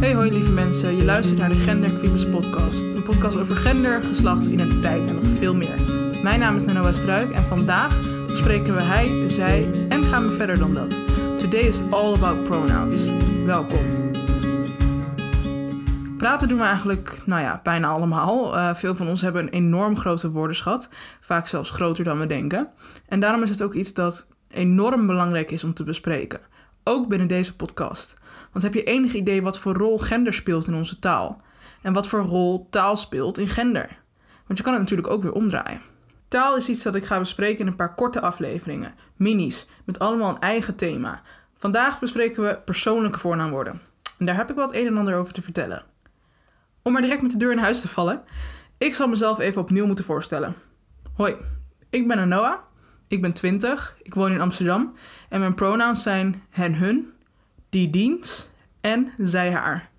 Hey hoi lieve mensen, je luistert naar de Gender Quibus podcast. Een podcast over gender, geslacht, identiteit en nog veel meer. Mijn naam is Nanoa Struik en vandaag bespreken we hij, zij en gaan we verder dan dat. Today is all about pronouns. Welkom. Praten doen we eigenlijk, nou ja, bijna allemaal. Uh, veel van ons hebben een enorm grote woordenschat, vaak zelfs groter dan we denken. En daarom is het ook iets dat enorm belangrijk is om te bespreken. Ook binnen deze podcast. Want heb je enig idee wat voor rol gender speelt in onze taal? En wat voor rol taal speelt in gender? Want je kan het natuurlijk ook weer omdraaien. Taal is iets dat ik ga bespreken in een paar korte afleveringen, minis, met allemaal een eigen thema. Vandaag bespreken we persoonlijke voornaamwoorden. En daar heb ik wat een en ander over te vertellen. Om maar direct met de deur in huis te vallen, ik zal mezelf even opnieuw moeten voorstellen. Hoi, ik ben Noah, ik ben 20, ik woon in Amsterdam en mijn pronouns zijn hen, hun, die diens en zij haar.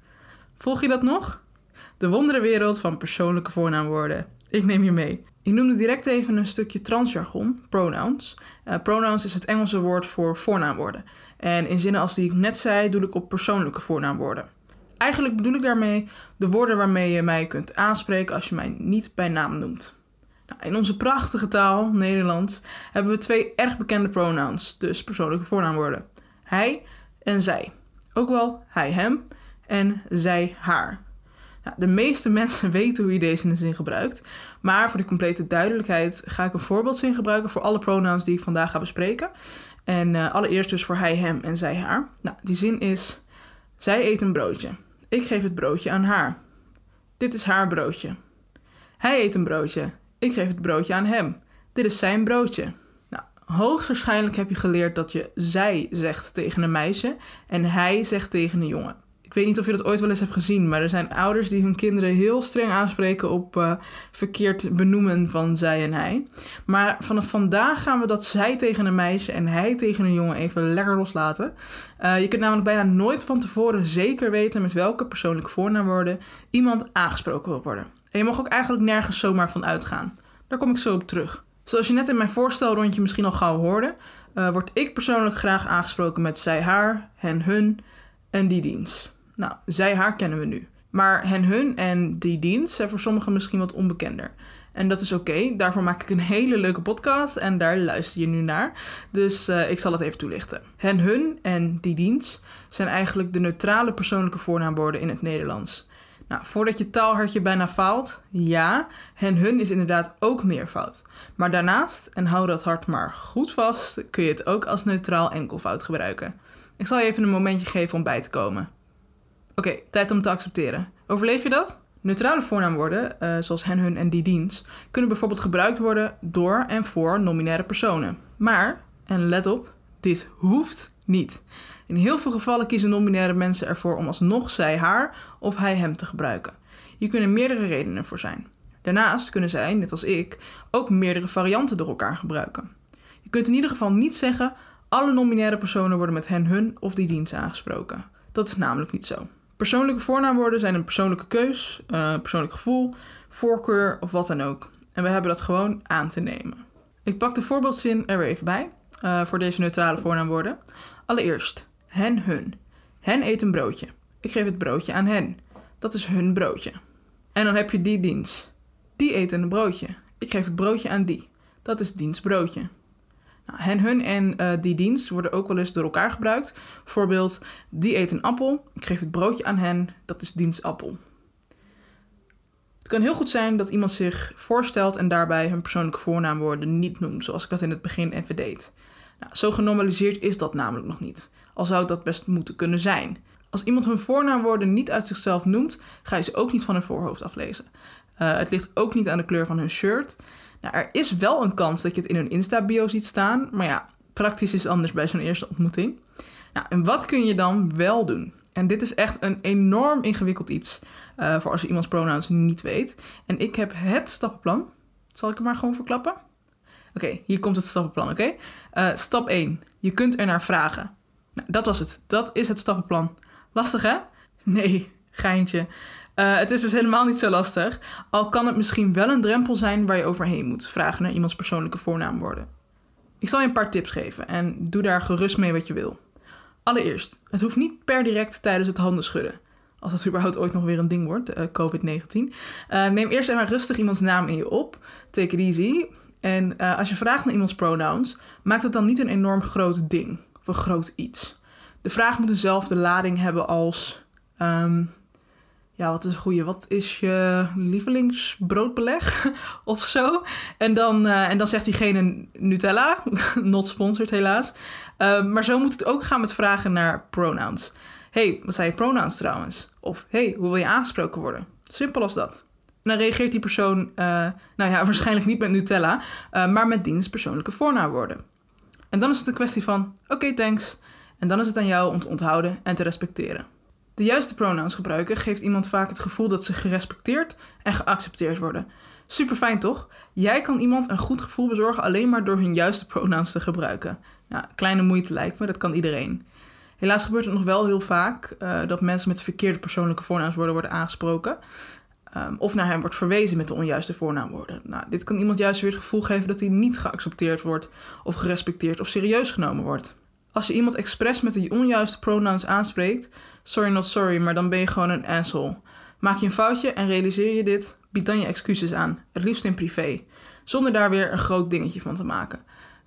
Volg je dat nog? De wonderenwereld van persoonlijke voornaamwoorden. Ik neem je mee. Ik noemde direct even een stukje transjargon, pronouns. Uh, pronouns is het Engelse woord voor voornaamwoorden. En in zinnen als die ik net zei, doe ik op persoonlijke voornaamwoorden. Eigenlijk bedoel ik daarmee de woorden waarmee je mij kunt aanspreken als je mij niet bij naam noemt. Nou, in onze prachtige taal, Nederlands, hebben we twee erg bekende pronouns, dus persoonlijke voornaamwoorden. Hij en zij. Ook wel hij hem en zij haar. Nou, de meeste mensen weten hoe je deze in zin gebruikt. Maar voor de complete duidelijkheid ga ik een voorbeeldzin gebruiken voor alle pronouns die ik vandaag ga bespreken. En uh, allereerst dus voor hij, hem en zij, haar. Nou, die zin is: Zij eet een broodje. Ik geef het broodje aan haar. Dit is haar broodje. Hij eet een broodje. Ik geef het broodje aan hem. Dit is zijn broodje. Nou, hoogstwaarschijnlijk heb je geleerd dat je zij zegt tegen een meisje en hij zegt tegen een jongen. Ik weet niet of je dat ooit wel eens hebt gezien, maar er zijn ouders die hun kinderen heel streng aanspreken op uh, verkeerd benoemen van zij en hij. Maar vanaf vandaag gaan we dat zij tegen een meisje en hij tegen een jongen even lekker loslaten. Uh, je kunt namelijk bijna nooit van tevoren zeker weten met welke persoonlijke voornaamwoorden iemand aangesproken wil worden. En je mag ook eigenlijk nergens zomaar van uitgaan. Daar kom ik zo op terug. Zoals je net in mijn voorstelrondje misschien al gauw hoorde, uh, word ik persoonlijk graag aangesproken met zij, haar, hen, hun en die dienst. Nou, zij, haar kennen we nu. Maar hen, hun en die dienst zijn voor sommigen misschien wat onbekender. En dat is oké. Daarvoor maak ik een hele leuke podcast en daar luister je nu naar. Dus uh, ik zal het even toelichten. Hen, hun en die dienst zijn eigenlijk de neutrale persoonlijke voornaamwoorden in het Nederlands. Nou, voordat je taalhartje bijna faalt, ja, hen, hun is inderdaad ook meervoud. Maar daarnaast, en hou dat hart maar goed vast, kun je het ook als neutraal enkelvoud gebruiken. Ik zal je even een momentje geven om bij te komen. Oké, tijd om te accepteren. Overleef je dat? Neutrale voornaamwoorden, uh, zoals hen, hun en die dienst, kunnen bijvoorbeeld gebruikt worden door en voor nominaire personen. Maar, en let op, dit hoeft niet. In heel veel gevallen kiezen nominaire mensen ervoor om alsnog zij, haar of hij, hem te gebruiken. Hier kunnen meerdere redenen voor zijn. Daarnaast kunnen zij, net als ik, ook meerdere varianten door elkaar gebruiken. Je kunt in ieder geval niet zeggen: alle nominaire personen worden met hen, hun of die dienst aangesproken. Dat is namelijk niet zo. Persoonlijke voornaamwoorden zijn een persoonlijke keus, uh, persoonlijk gevoel, voorkeur of wat dan ook. En we hebben dat gewoon aan te nemen. Ik pak de voorbeeldzin er weer even bij uh, voor deze neutrale voornaamwoorden. Allereerst, hen, hun. Hen eet een broodje. Ik geef het broodje aan hen. Dat is hun broodje. En dan heb je die dienst. Die eet een broodje. Ik geef het broodje aan die. Dat is diens broodje. Nou, hen, hun en uh, die dienst worden ook wel eens door elkaar gebruikt. Bijvoorbeeld, die eet een appel. Ik geef het broodje aan hen. Dat is diens appel. Het kan heel goed zijn dat iemand zich voorstelt en daarbij hun persoonlijke voornaamwoorden niet noemt, zoals ik dat in het begin even deed. Nou, zo genormaliseerd is dat namelijk nog niet, al zou dat best moeten kunnen zijn. Als iemand hun voornaamwoorden niet uit zichzelf noemt, ga je ze ook niet van hun voorhoofd aflezen. Uh, het ligt ook niet aan de kleur van hun shirt. Nou, er is wel een kans dat je het in hun Insta-bio ziet staan, maar ja, praktisch is anders bij zo'n eerste ontmoeting. Nou, en wat kun je dan wel doen? En dit is echt een enorm ingewikkeld iets uh, voor als je iemands pronouns niet weet. En ik heb het stappenplan. Zal ik hem maar gewoon verklappen? Oké, hier komt het stappenplan, oké? Uh, stap 1. Je kunt er naar vragen. Nou, dat was het. Dat is het stappenplan. Lastig, hè? Nee, geintje. Uh, het is dus helemaal niet zo lastig. Al kan het misschien wel een drempel zijn waar je overheen moet vragen naar iemands persoonlijke voornaamwoorden. Ik zal je een paar tips geven en doe daar gerust mee wat je wil. Allereerst, het hoeft niet per direct tijdens het handen schudden. Als het überhaupt ooit nog weer een ding wordt, uh, COVID-19. Uh, neem eerst even rustig iemands naam in je op. Take it easy. En uh, als je vraagt naar iemands pronouns, maak het dan niet een enorm groot ding of een groot iets. De vraag moet dezelfde lading hebben als. Um, ja, wat is een goede? Wat is je lievelingsbroodbeleg of zo? En dan, en dan zegt diegene Nutella, not sponsored helaas. Uh, maar zo moet het ook gaan met vragen naar pronouns. Hey, wat zijn je pronouns trouwens? Of hey, hoe wil je aangesproken worden? Simpel als dat. En dan reageert die persoon, uh, nou ja, waarschijnlijk niet met Nutella, maar met diens persoonlijke voornaamwoorden. En dan is het een kwestie van, oké, thanks. En dan is het aan jou om te onthouden en te respecteren. De juiste pronouns gebruiken geeft iemand vaak het gevoel dat ze gerespecteerd en geaccepteerd worden. Super fijn toch? Jij kan iemand een goed gevoel bezorgen alleen maar door hun juiste pronouns te gebruiken. Ja, kleine moeite lijkt me, dat kan iedereen. Helaas gebeurt het nog wel heel vaak uh, dat mensen met verkeerde persoonlijke voornaamswoorden worden aangesproken. Um, of naar hem wordt verwezen met de onjuiste voornaamwoorden. Nou, dit kan iemand juist weer het gevoel geven dat hij niet geaccepteerd wordt, of gerespecteerd of serieus genomen wordt. Als je iemand expres met de onjuiste pronouns aanspreekt, sorry not sorry, maar dan ben je gewoon een asshole. Maak je een foutje en realiseer je dit, bied dan je excuses aan, het liefst in privé, zonder daar weer een groot dingetje van te maken.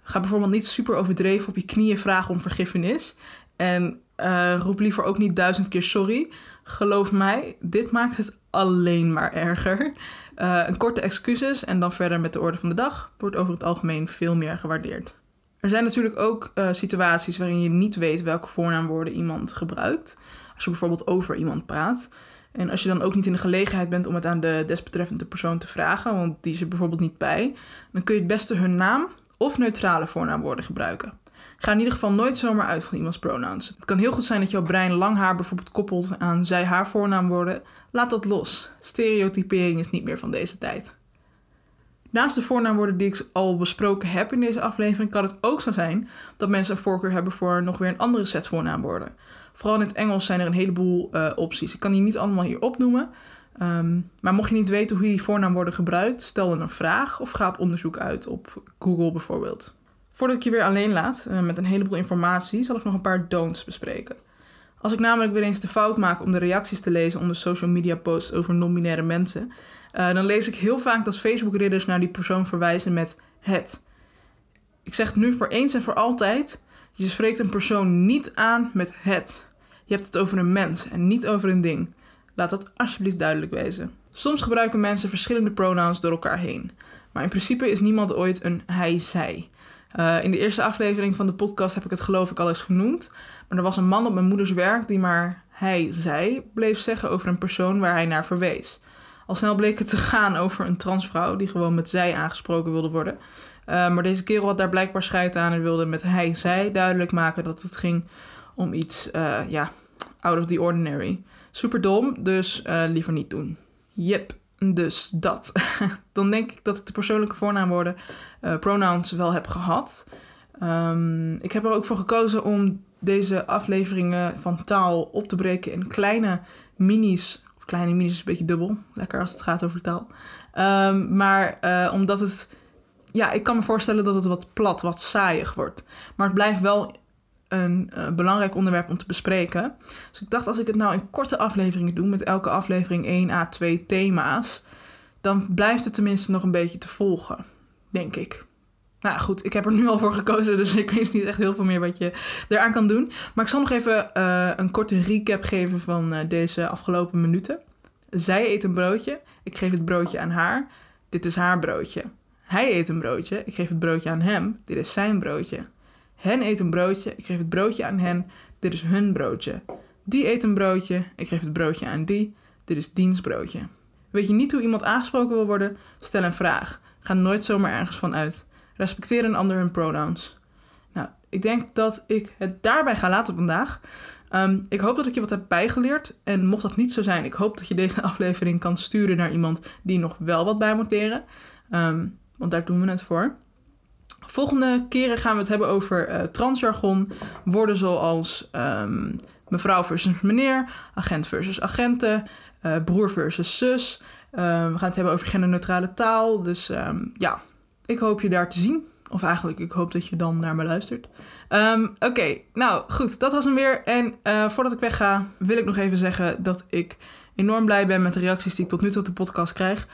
Ga bijvoorbeeld niet super overdreven op je knieën vragen om vergiffenis en uh, roep liever ook niet duizend keer sorry. Geloof mij, dit maakt het alleen maar erger. Uh, een korte excuses en dan verder met de orde van de dag wordt over het algemeen veel meer gewaardeerd. Er zijn natuurlijk ook uh, situaties waarin je niet weet welke voornaamwoorden iemand gebruikt. Als je bijvoorbeeld over iemand praat. En als je dan ook niet in de gelegenheid bent om het aan de desbetreffende persoon te vragen, want die is er bijvoorbeeld niet bij, dan kun je het beste hun naam of neutrale voornaamwoorden gebruiken. Ga in ieder geval nooit zomaar uit van iemands pronouns. Het kan heel goed zijn dat jouw brein lang haar bijvoorbeeld koppelt aan zij-haar voornaamwoorden. Laat dat los. Stereotypering is niet meer van deze tijd. Naast de voornaamwoorden die ik al besproken heb in deze aflevering, kan het ook zo zijn dat mensen een voorkeur hebben voor nog weer een andere set voornaamwoorden. Vooral in het Engels zijn er een heleboel uh, opties. Ik kan die niet allemaal hier opnoemen. Um, maar mocht je niet weten hoe je die voornaamwoorden gebruikt, stel dan een vraag of ga op onderzoek uit op Google bijvoorbeeld. Voordat ik je weer alleen laat uh, met een heleboel informatie, zal ik nog een paar don'ts bespreken. Als ik namelijk weer eens de fout maak om de reacties te lezen onder social media posts over non-binaire mensen, uh, dan lees ik heel vaak dat Facebook-ridders naar die persoon verwijzen met het. Ik zeg nu voor eens en voor altijd: je spreekt een persoon niet aan met het. Je hebt het over een mens en niet over een ding. Laat dat alsjeblieft duidelijk wezen. Soms gebruiken mensen verschillende pronouns door elkaar heen. Maar in principe is niemand ooit een hij-zij. Uh, in de eerste aflevering van de podcast heb ik het geloof ik al eens genoemd. Maar er was een man op mijn moeders werk die maar hij-zij bleef zeggen over een persoon waar hij naar verwees. Al snel bleek het te gaan over een transvrouw die gewoon met zij aangesproken wilde worden. Uh, maar deze kerel had daar blijkbaar scheid aan en wilde met hij, zij duidelijk maken dat het ging om iets, uh, ja, out of the ordinary. Super dom, dus liever niet doen. Yep, dus dat. Dan denk ik dat ik de persoonlijke voornaamwoorden, pronouns, wel heb gehad. Um, ik heb er ook voor gekozen om deze afleveringen van taal op te breken in kleine minis kleine minis is een beetje dubbel. Lekker als het gaat over taal. Um, maar uh, omdat het... Ja, ik kan me voorstellen dat het wat plat, wat saaiig wordt. Maar het blijft wel een uh, belangrijk onderwerp om te bespreken. Dus ik dacht, als ik het nou in korte afleveringen doe... met elke aflevering 1 à 2 thema's... dan blijft het tenminste nog een beetje te volgen. Denk ik. Nou goed, ik heb er nu al voor gekozen, dus ik weet niet echt heel veel meer wat je eraan kan doen. Maar ik zal nog even uh, een korte recap geven van uh, deze afgelopen minuten. Zij eet een broodje, ik geef het broodje aan haar. Dit is haar broodje. Hij eet een broodje, ik geef het broodje aan hem. Dit is zijn broodje. Hen eet een broodje, ik geef het broodje aan hen. Dit is hun broodje. Die eet een broodje, ik geef het broodje aan die. Dit is diens broodje. Weet je niet hoe iemand aangesproken wil worden? Stel een vraag. Ga nooit zomaar ergens van uit. Respecteer een ander hun pronouns. Nou, ik denk dat ik het daarbij ga laten vandaag. Um, ik hoop dat ik je wat heb bijgeleerd. En mocht dat niet zo zijn, ik hoop dat je deze aflevering kan sturen naar iemand die nog wel wat bij moet leren. Um, want daar doen we het voor. Volgende keren gaan we het hebben over uh, transjargon. Woorden zoals um, mevrouw versus meneer, agent versus agenten, uh, broer versus zus. we gaan het hebben over genderneutrale taal. Dus ja, ik hoop je daar te zien. Of eigenlijk, ik hoop dat je dan naar me luistert. Ehm, Oké, nou goed, dat was hem weer. En eh, voordat ik wegga, wil ik nog even zeggen dat ik enorm blij ben met de reacties die ik tot nu toe op de podcast krijg.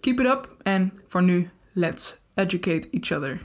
Keep it up. En voor nu, let's educate each other.